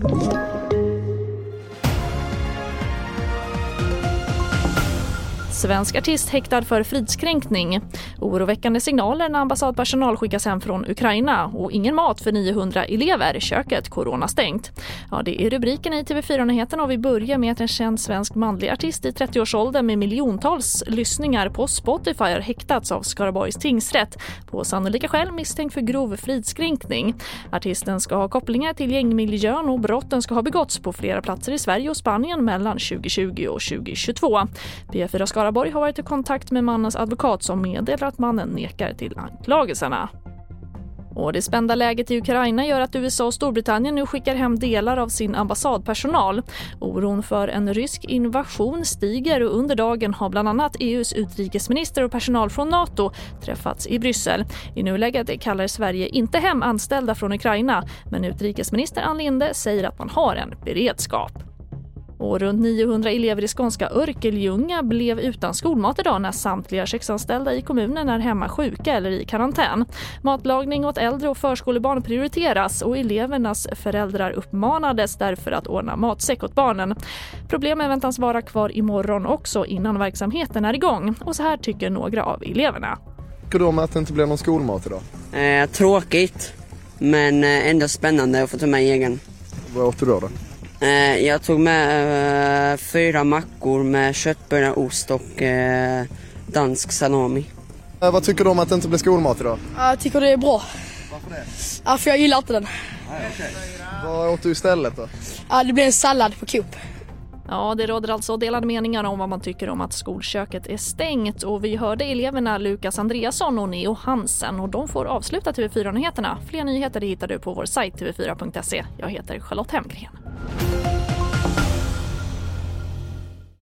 Thank you. Svensk artist häktad för fridskränkning. Oroväckande signaler när ambassadpersonal skickas hem från Ukraina och ingen mat för 900 elever. Köket coronastängt. Ja, det är rubriken i TV4-nyheterna och vi börjar med att en känd svensk manlig artist i 30-årsåldern med miljontals lyssningar på Spotify har häktats av Skaraborgs tingsrätt på sannolika skäl misstänkt för grov fridskränkning. Artisten ska ha kopplingar till gängmiljön och brotten ska ha begåtts på flera platser i Sverige och Spanien mellan 2020 och 2022. P4 Skaraborg har varit i kontakt med mannens advokat som meddelar att mannen nekar till anklagelserna. Och det spända läget i Ukraina gör att USA och Storbritannien nu skickar hem delar av sin ambassadpersonal. Oron för en rysk invasion stiger och under dagen har bland annat EUs utrikesminister och personal från Nato träffats i Bryssel. I nuläget kallar Sverige inte hem anställda från Ukraina men utrikesminister Ann Linde säger att man har en beredskap. Och runt 900 elever i skånska Örkelljunga blev utan skolmat idag när samtliga köksanställda i kommunen är hemma sjuka eller i karantän. Matlagning åt äldre och förskolebarn prioriteras och elevernas föräldrar uppmanades därför att ordna matsäck åt barnen. Problemen väntas vara kvar imorgon också innan verksamheten är igång och så här tycker några av eleverna. Tycker du om att det inte blev någon skolmat idag? Eh, tråkigt, men eh, ändå spännande att få ta med egen. Vad åt du då? då? Eh, jag tog med eh, fyra mackor med köttbullar, ost och eh, dansk salami. Eh, vad tycker du om att det inte blev skolmat idag? Jag tycker det är bra. Varför det? Ja, för jag gillar inte den. Nej, okay. Vad åt du istället då? Ja, det blir en sallad på Coop. Ja, det råder alltså delade meningar om vad man tycker om att skolköket är stängt och vi hörde eleverna Lukas Andreasson och Neo Hansen och de får avsluta TV4-nyheterna. Fler nyheter hittar du på vår sajt tv4.se. Jag heter Charlotte Hemgren.